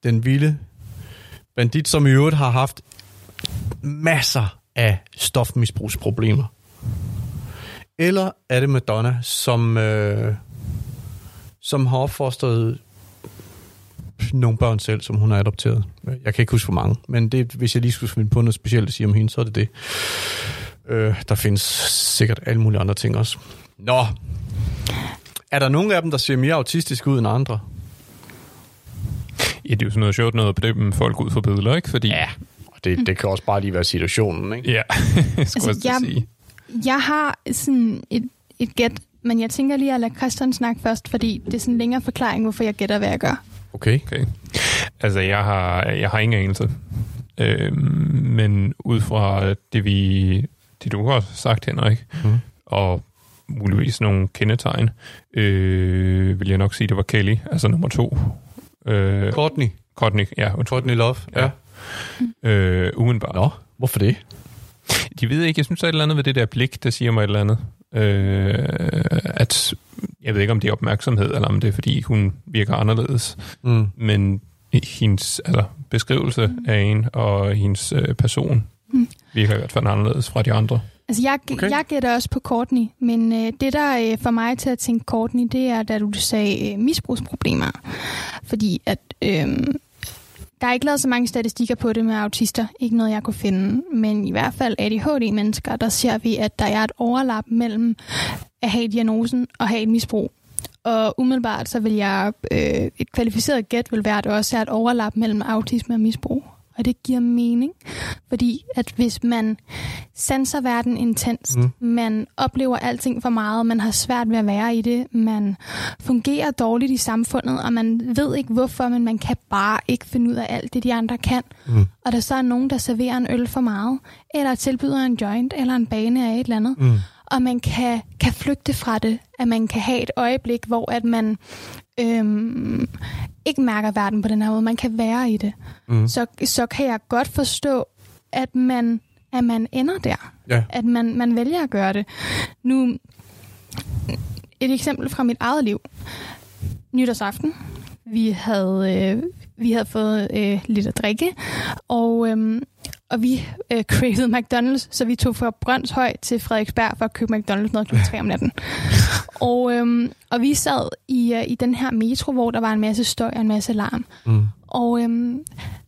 den vilde bandit, som i øvrigt har haft masser af stofmisbrugsproblemer? Eller er det Madonna, som, øh, som har opfostret nogle børn selv, som hun har adopteret? Jeg kan ikke huske, hvor mange, men det, hvis jeg lige skulle finde på noget specielt at sige om hende, så er det det. Øh, der findes sikkert alle mulige andre ting også. Nå, er der nogen af dem, der ser mere autistisk ud end andre? Ja, det er jo sådan noget sjovt noget at bedømme folk ud for billeder, ikke? Fordi, Ja. Og det, det kan også bare lige være situationen, ikke? ja skulle Altså, jeg sige. jeg har sådan et, et gæt, men jeg tænker lige at lade Christian snakke først, fordi det er sådan en længere forklaring, hvorfor jeg gætter, hvad jeg gør. Okay. Okay. Altså, jeg har, jeg har ingen anelse. Øhm, men ud fra det, vi, det du har sagt, Henrik, Mhm. og muligvis nogle kendetegn. Øh, vil jeg nok sige, det var Kelly, altså nummer to. Øh, Courtney. Courtney, ja, undskyld. Courtney Love. Ja. Ja. Øh, umiddelbart. Nå, hvorfor det? De ved ikke, jeg synes, der er et eller andet ved det der blik, der siger mig et eller andet. Øh, at, jeg ved ikke, om det er opmærksomhed, eller om det er, fordi hun virker anderledes. Mm. Men hendes altså, beskrivelse af en og hendes øh, person Mm. virker i hvert fald anderledes fra de andre. Altså, jeg, Okay. jeg gætter også på Courtney, men øh, det, der øh, får mig til at tænke Courtney, det er, da du sagde øh, misbrugsproblemer. Fordi at øh, der er ikke lavet så mange statistikker på det med autister. Ikke noget, jeg kunne finde. Men i hvert fald ADHD-mennesker, der ser vi, at der er et overlap mellem at have diagnosen og have et misbrug. Og umiddelbart så vil jeg, øh, et kvalificeret gæt vil være, at der også er et overlap mellem autisme og misbrug. Og det giver mening, fordi at hvis man sanser verden intenst, Mm. man oplever alting for meget, man har svært ved at være i det, man fungerer dårligt i samfundet, og man ved ikke hvorfor, men man kan bare ikke finde ud af alt det, de andre kan. Mm. Og der så er nogen, der serverer en øl for meget, eller tilbyder en joint, eller en bane af et eller andet, Mm. og man kan, kan flygte fra det, at man kan have et øjeblik, hvor at man øhm, ikke mærker verden på den her måde, man kan være i det, Mm. så, så kan jeg godt forstå, at man, at man ender der. Ja. At man, man vælger at gøre det. Nu, et eksempel fra mit eget liv. Nytårsaften. Vi havde, øh, vi havde fået øh, lidt at drikke, og, øh, og vi øh, cravede McDonald's, så vi tog fra Brøndshøj til Frederiksberg for at købe McDonald's noget kl. 3 om natten. og, øh, og vi sad i, øh, i den her metro, hvor der var en masse støj og en masse larm. Mm. Og øhm,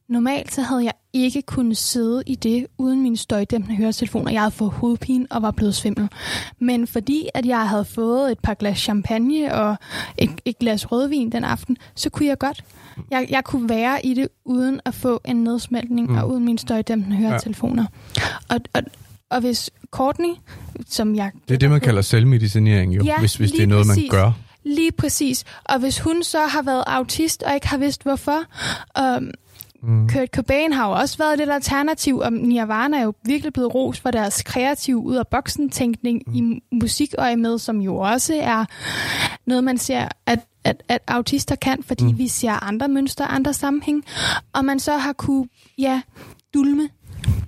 normalt så havde jeg ikke kunnet sidde i det uden min støjdæmpende høretelefoner. Jeg havde fået hovedpine og var blevet svimmel. Men fordi at jeg havde fået et par glas champagne og et, et glas rødvin den aften, så kunne jeg godt. Jeg, jeg kunne være i det uden at få en nedsmeltning Mm. og uden mine støjdæmpende høretelefoner. Og, og, og hvis Courtney, som jeg... Det er det, man kalder selvmedicinering, jo, Ja, hvis, hvis det er noget, man præcis. gør. Lige præcis. Og hvis hun så har været autist og ikke har vidst hvorfor, um, Mm. Kurt Cobain har jo også været lidt alternativ, og Nirvana er jo virkelig blevet ros for deres kreative ud af boksen tænkning mm. i musik og med, som jo også er noget, man ser, at, at, at autister kan, fordi Mm. vi ser andre mønstre, andre sammenhæng, og man så har kunne, ja, dulme,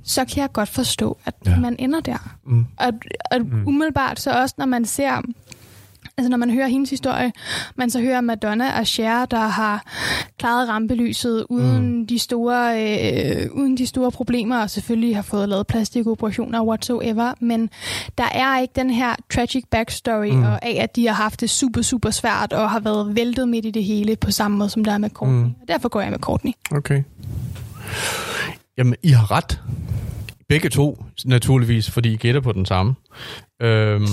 så kan jeg godt forstå, at Ja. man ender der. Mm. Og, og mm. umiddelbart så også, når man ser, altså når man hører hendes historie, man så hører Madonna og Cher, der har klaret rampelyset uden, mm. de store, øh, uden de store problemer, og selvfølgelig har fået lavet plastikoperationer whatsoever, men der er ikke den her tragic backstory Mm. og af, at de har haft det super, super svært, og har været væltet midt i det hele, på samme måde som der er med Courtney. Mm. Derfor går jeg med Courtney. Okay. Jamen, I har ret. Begge to, naturligvis, fordi I gætter på den samme. Øhm,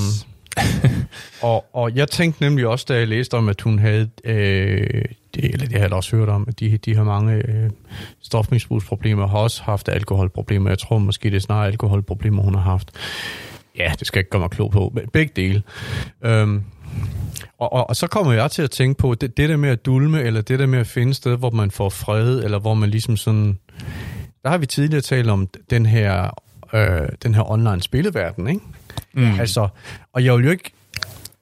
og, og jeg tænkte nemlig også, da jeg læste om, at hun havde, øh, det, eller det har jeg også hørt om, at de, de har mange øh, stofmisbrugsproblemer, har også haft alkoholproblemer. Jeg tror måske, det er snarere alkoholproblemer, hun har haft. Ja, det skal jeg ikke gøre mig klog på. men Begge dele. Øhm, og, og, og så kommer jeg til at tænke på, det, det der med at dulme, eller det der med at finde et sted, hvor man får fred, eller hvor man ligesom sådan... Der har vi tidligere talt om den her, øh, den her online spilleverden, ikke? Mm. Altså, og jeg vil jo ikke...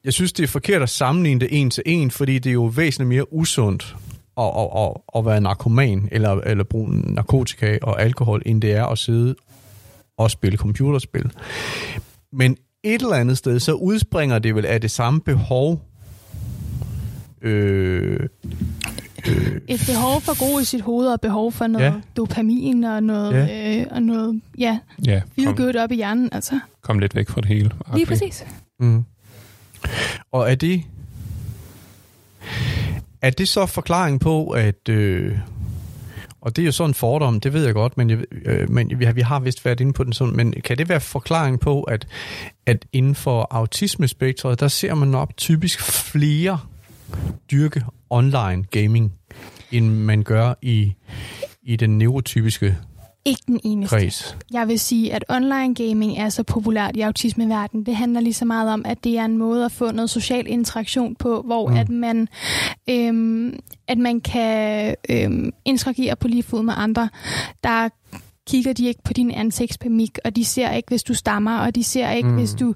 Jeg synes, det er forkert at sammenligne det en til en, fordi det er jo væsentligt mere usundt at, at, at, at være narkoman, eller, eller bruge narkotika og alkohol, end det er at sidde og spille computerspil. Men et eller andet sted, så udspringer det vel af det samme behov, øh, øh, Et behov for ro i sit hoved, og behov for noget Ja. dopamin, og noget, ja. øh, og noget ja, Ja, feel good op i hjernen, altså. kom lidt væk fra det hele. Lige præcis. Mm. Og er det er det så forklaring på, at øh, og det er jo sådan en fordom, det ved jeg godt, men, jeg, øh, men vi har, vi har vist været inde på den sådan, men kan det være forklaring på, at, at inden for autismespektret, der ser man op typisk flere dyrke online gaming, end man gør i, i den neurotypiske Ikke den eneste. kreds. Jeg vil sige, at online gaming er så populært i autismeverdenen. Det handler lige så meget om, at det er en måde at få noget social interaktion på, hvor Mm. at man øhm, at man kan øhm, interagere på lige fod med andre. Der kigger de ikke på din ansigtsmimik, og de ser ikke, hvis du stammer, og de ser ikke, Mm. hvis du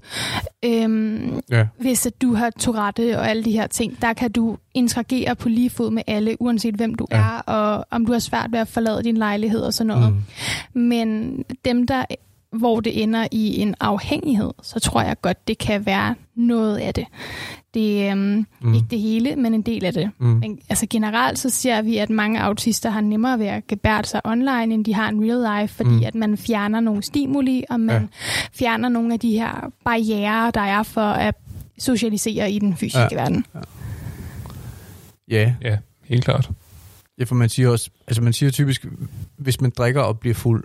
øhm, Ja. hvis at du har Tourette og alle de her ting. Der kan du interagere på lige fod med alle, uanset hvem du ja. er, og om du har svært ved at forlade din lejlighed og sådan noget. Mm. Men dem, der hvor det ender i en afhængighed, så tror jeg godt, det kan være noget af det. Det er øhm, Mm. ikke det hele, men en del af det. Mm. Men altså generelt så ser vi, at mange autister har nemmere ved at gebære sig online, end de har en real life, fordi Mm. at man fjerner nogle stimuli, og man Ja. ja. fjerner nogle af de her barriere, der er for at socialisere i den fysiske Ja. ja. verden. Ja, Ja, helt klart. Ja, for man siger også, altså man siger typisk, hvis man drikker og bliver fuld,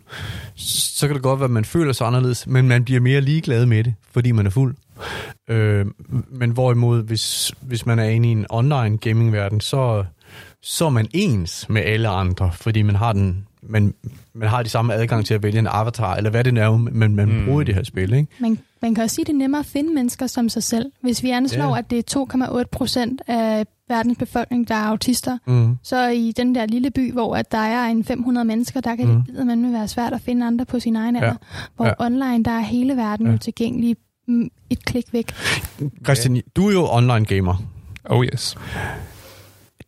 så kan det godt være, at man føler sig anderledes, men man bliver mere ligeglad med det, fordi man er fuld. Øh, men hvorimod, hvis, hvis man er inde i en online gaming-verden, så, så er man ens med alle andre, fordi man har den man, man har de samme adgang til at vælge en avatar, eller hvad det er, man, man Mm. bruger i det her spil, ikke? Man, man kan også sige, at det er nemmere at finde mennesker som sig selv. Hvis vi anslår, ja. at det er 2,8 procent af verdens befolkning, der er autister, Mm. så i den der lille by, hvor at der er en 500 mennesker, der kan Mm. det mm. være svært at finde andre på sin egen Ja. alder. Hvor Ja. online, der er hele verden Ja. tilgængelig et klik væk. Christian, du er jo online gamer. Oh yes.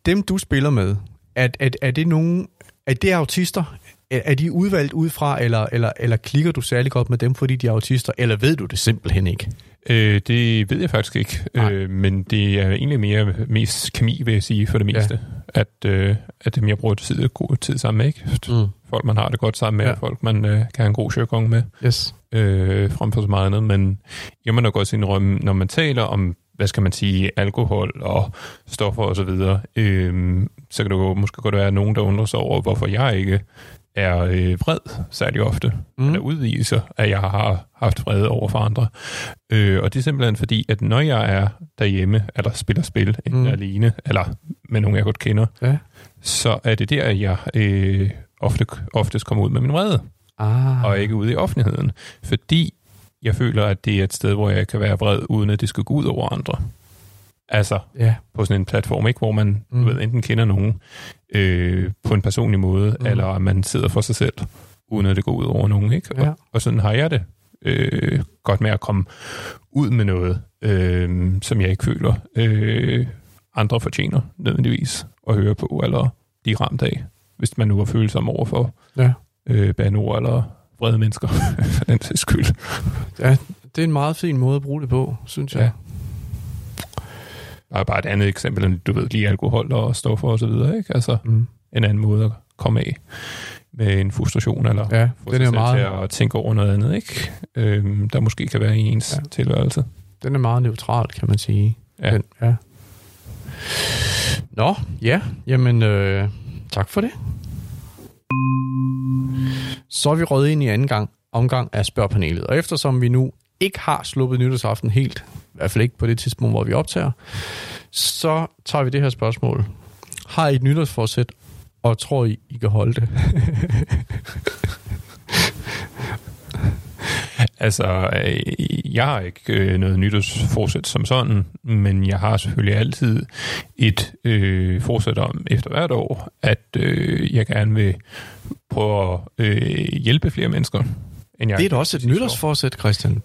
Dem, du spiller med, er, er, er det nogen... Er det autister? Er, er de udvalgt ud fra, eller, eller, eller klikker du særlig godt med dem, fordi de er autister? Eller ved du det simpelthen ikke? Øh, det ved jeg faktisk ikke, Nej. øh, men det er egentlig mere mest kemi, vil jeg sige, for det meste. Ja. At, øh, at dem, jeg bruger tid, god tid sammen med, ikke? Mm. Folk, man har det godt sammen med, Ja. folk, man øh, kan have en god sjøkong med, Yes. øh, frem for så meget andet. Men jeg må nok også indrømme, når man taler om, hvad skal man sige, alkohol og stoffer osv., øh, så kan det jo måske godt være nogen, der undrer sig over, hvorfor jeg ikke er øh, vred særlig ofte, mm. eller udviser, at jeg har haft vrede over for andre. Øh, og det er simpelthen fordi, at når jeg er derhjemme, eller spiller spil, enten Mm. alene, eller med nogen, jeg godt kender, Ja. så er det der, jeg øh, ofte, oftest kommer ud med min vrede, Ah. og ikke ude i offentligheden. Fordi jeg føler, at det er et sted, hvor jeg kan være vred, uden at det skal gå ud over andre. Altså Ja. på sådan en platform, ikke, hvor man Mm. ved, enten kender nogen øh, på en personlig måde, Mm. eller man sidder for sig selv, uden at det går ud over nogen. Ikke? Ja. Og, og sådan har jeg det øh, godt med at komme ud med noget, øh, som jeg ikke føler øh, andre fortjener nødvendigvis at høre på, eller de er ramt af, hvis man nu er følsom over for Ja. øh, banord eller vrede mennesker, for den sags skyld. ja, det er en meget fin måde at bruge det på, synes jeg. Ja. Bare, bare et andet eksempel, end du ved, lige alkohol og stoffer og så videre, ikke? Altså Mm. en anden måde at komme af med en frustration, eller Ja, få den er meget, til at tænke over noget andet, ikke? Øhm, der måske kan være i ens ja. tilværelse. den er meget neutral, kan man sige. Ja. Den, ja. Nå, ja, jamen øh, tak for det. Så er vi røget ind i anden gang, omgang af spørgpanelet. Og eftersom vi nu ikke har sluppet nytårsaften helt, i hvert fald ikke på det tidspunkt, hvor vi optager, så tager vi det her spørgsmål. Har I et nytårsforsæt, og tror I, I kan holde det? Altså, øh, jeg har ikke øh, noget nytårsforsæt som sådan, men jeg har selvfølgelig altid et øh, forsæt om efter hvert år, at øh, jeg gerne vil prøve at øh, hjælpe flere mennesker. End jeg Det er da også et nytårsforsæt, Christian.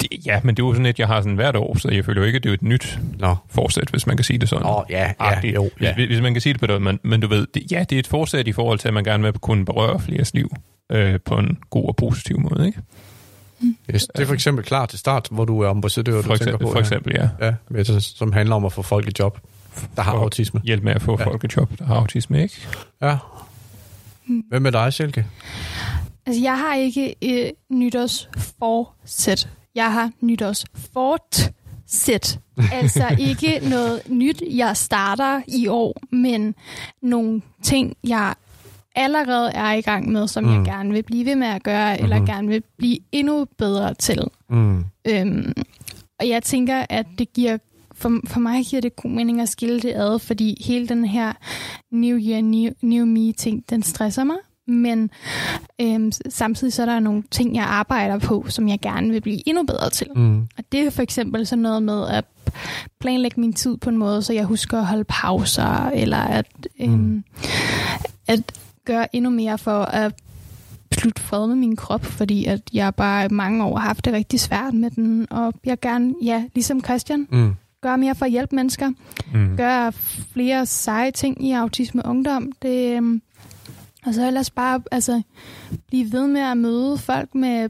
Det, ja, men det er jo sådan et, jeg har sådan hvert år, så jeg føler jo ikke, at det er et nyt Nå, forsæt, hvis man kan sige det sådan. Åh, ja, ja, Agtigt. jo, ja. Hvis, hvis man kan sige det på det, men, men du ved, det, ja, det er et forsæt i forhold til, at man gerne vil kunne berøre fleres liv øh, på en god og positiv måde, ikke? Yes, det er for eksempel klar til start, hvor du er ambassadør, For du tænker eksempel, på. for ja. eksempel ja. Ja, med, det, som handler om at få folk i job, der har For- autisme. Hjælp med at få Ja. ja. folk et job, der har autisme, ikke? Ja. Hvem er dig, Sjælke? Altså, jeg har ikke et nytårsforsæt. Jeg har nytårsfortsæt. altså ikke noget nyt, jeg starter i år, men nogle ting, jeg allerede er i gang med, som mm. Jeg gerne vil blive ved med at gøre, mm-hmm. eller gerne vil blive endnu bedre til. Mm. Øhm, og jeg tænker, at det giver for, for mig giver det god mening at skille det ad, fordi hele den her New Year, New, new Me ting, den stresser mig. Men øhm, samtidig så er der nogle ting, jeg arbejder på, som jeg gerne vil blive endnu bedre til. Mm. Og det er for eksempel sådan noget med at planlægge min tid på en måde, så jeg husker at holde pauser, eller at, øhm, Mm. at gøre endnu mere for at slutte fred med min krop, fordi at jeg bare i mange år har haft det rigtig svært med den, og jeg gerne, ja, ligesom Christian, Mm. gøre mere for at hjælpe mennesker, Mm. gøre flere seje ting i autisme ungdom. Det, øhm, og så ellers bare altså, blive ved med at møde folk med,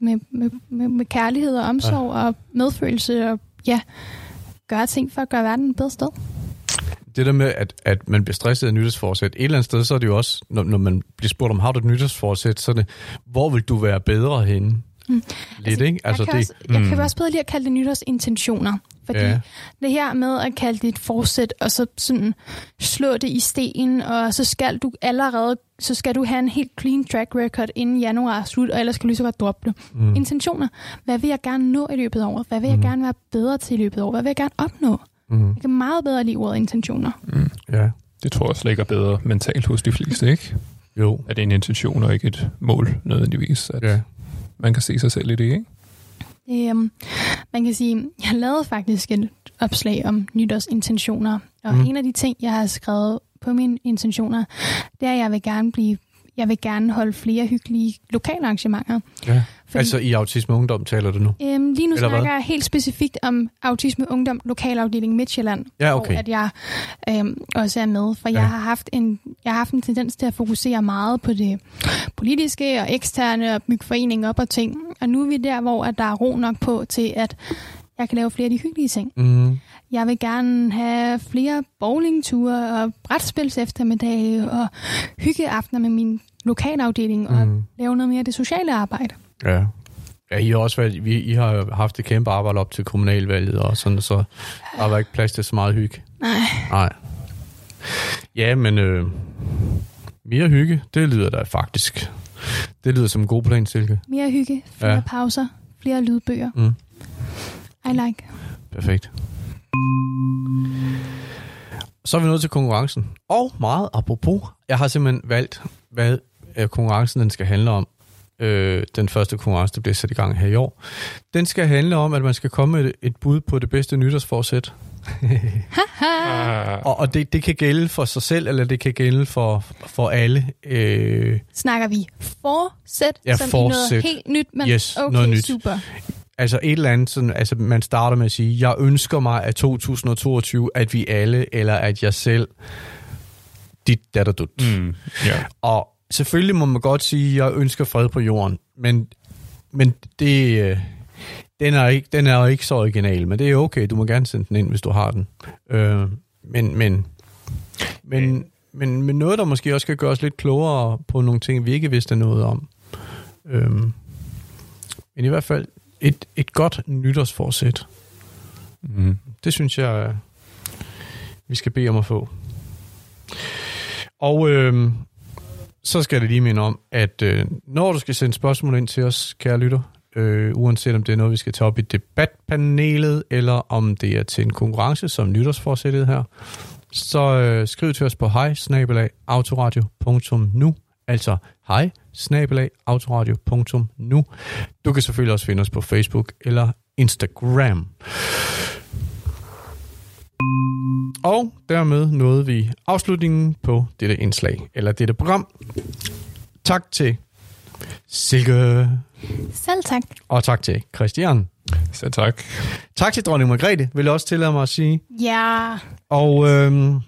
med, med, med, med kærlighed og omsorg ja. og medfølelse, og ja, gøre ting for at gøre verden et bedre sted. Det der med, at, at man bliver stresset af nytårsforsæt, et eller andet sted, så er det jo også, når, når man bliver spurgt om, har du et nytårsforsæt, så er det, hvor vil du være bedre henne? Mm. Lidt, ikke? Altså, jeg, kan det, også, jeg kan mm. også bedre lide at kalde det nytårsintentioner. Fordi Ja. det her med at kalde det et forsæt, og så sådan slå det i sten, og så skal du allerede, så skal du have en helt clean track record inden januar er slut, og ellers skal du lige så godt droppe det. mm. Mm. Intentioner. Hvad vil jeg gerne nå i løbet af året? Hvad vil jeg Mm. gerne være bedre til i løbet af året? Hvad vil jeg gerne opnå? Mm. Jeg kan meget bedre lide ordet intentioner. Mm. Ja, Det tror jeg også ligger bedre mentalt hos de fleste, ikke? jo. At det er en intention og ikke et mål nødvendigvis. At Ja. Man kan se sig selv i det, ikke? Øhm, man kan sige, jeg lavede faktisk et opslag om nytårsintentioner, og Mm. en af de ting, jeg har skrevet på mine intentioner, det er, at jeg vil gerne blive jeg vil gerne holde flere hyggelige lokale arrangementer. ja. Fordi, Altså i Autisme Ungdom taler du nu? øhm, lige nu eller hvad? snakker jeg helt specifikt om Autisme Ungdom Lokalafdeling Midtjylland, Ja, okay. hvor at jeg øhm, også er med. For ja. jeg, har haft en, jeg har haft en tendens til at fokusere meget på det politiske og eksterne og bygge foreninger op og ting. Og nu er vi der, hvor at der er ro nok på til, at jeg kan lave flere af de hyggelige ting. Mm. Jeg vil gerne have flere bowlingture og brætspils eftermiddage og hyggeaftener med min lokalafdeling og Mm. lave noget mere af det sociale arbejde. Ja. Ja, I har også været, vi, I har haft et kæmpe arbejde op til kommunalvalget og sådan, så der var ikke plads til så meget hygge. Nej. Nej. Ja, men øh, mere hygge, det lyder da faktisk. Det lyder som en god plan, Silke. Mere hygge, flere ja. pauser, flere lydbøger. Mm. I like. Perfekt. Så er vi nået til konkurrencen. Og meget apropos, jeg har simpelthen valgt, hvad øh, konkurrencen den skal handle om. Øh, den første konkurrence, der bliver sat i gang her i år. Den skal handle om, at man skal komme med et, et bud på det bedste nytårsforsæt. Og, og det, det kan gælde for sig selv, eller det kan gælde for, for alle. Øh, Snakker vi forsæt, Ja, som forsæt. noget helt nyt, men Yes, okay, noget nyt. super. Altså et eller andet, sådan, altså man starter med at sige, jeg ønsker mig af 2022, at vi alle, eller at jeg selv, dit datter dut. Mm. Ja. Og selvfølgelig må man godt sige, jeg ønsker fred på jorden, men, men det, øh, den, er ikke, den er jo ikke så original, men det er okay, du må gerne sende den ind, hvis du har den. Øh, men, men, men, men, men noget, der måske også kan gøre os lidt klogere på nogle ting, vi ikke vidste noget om. Øh, men i hvert fald et, et godt nytårsforsæt. Mm. Det synes jeg, øh, vi skal bede om at få. Og øh, så skal jeg lige minde om, at øh, når du skal sende spørgsmål ind til os, kære lytter, øh, uanset om det er noget, vi skal tage op i debatpanelet, eller om det er til en konkurrence, som nytårsforsættet her, så øh, skriv til os på hej autoradio.nu altså hej autoradio.nu Du kan selvfølgelig også finde os på Facebook eller Instagram. Og dermed nåede vi afslutningen på dette indslag, eller dette program. Tak til Silke, Selv tak. og tak til Christian. Så tak. Tak til dronning Margrethe, vil jeg også tillade mig at sige. Ja, Og øhm,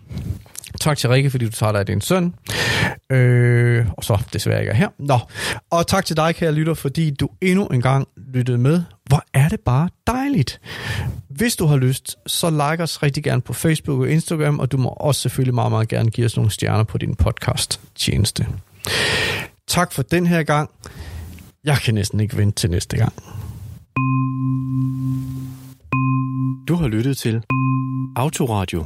tak til Rikke, fordi du tager dig af din søn. Øh, og så desværre ikke er her. Nå. Og tak til dig, kære lytter, fordi du endnu en gang lyttede med. Hvor er det bare dejligt. Hvis du har lyst, så like os rigtig gerne på Facebook og Instagram, og du må også selvfølgelig meget, meget gerne give os nogle stjerner på din podcast-tjeneste. Tak for den her gang. Jeg kan næsten ikke vente til næste gang. Du har lyttet til Autoradio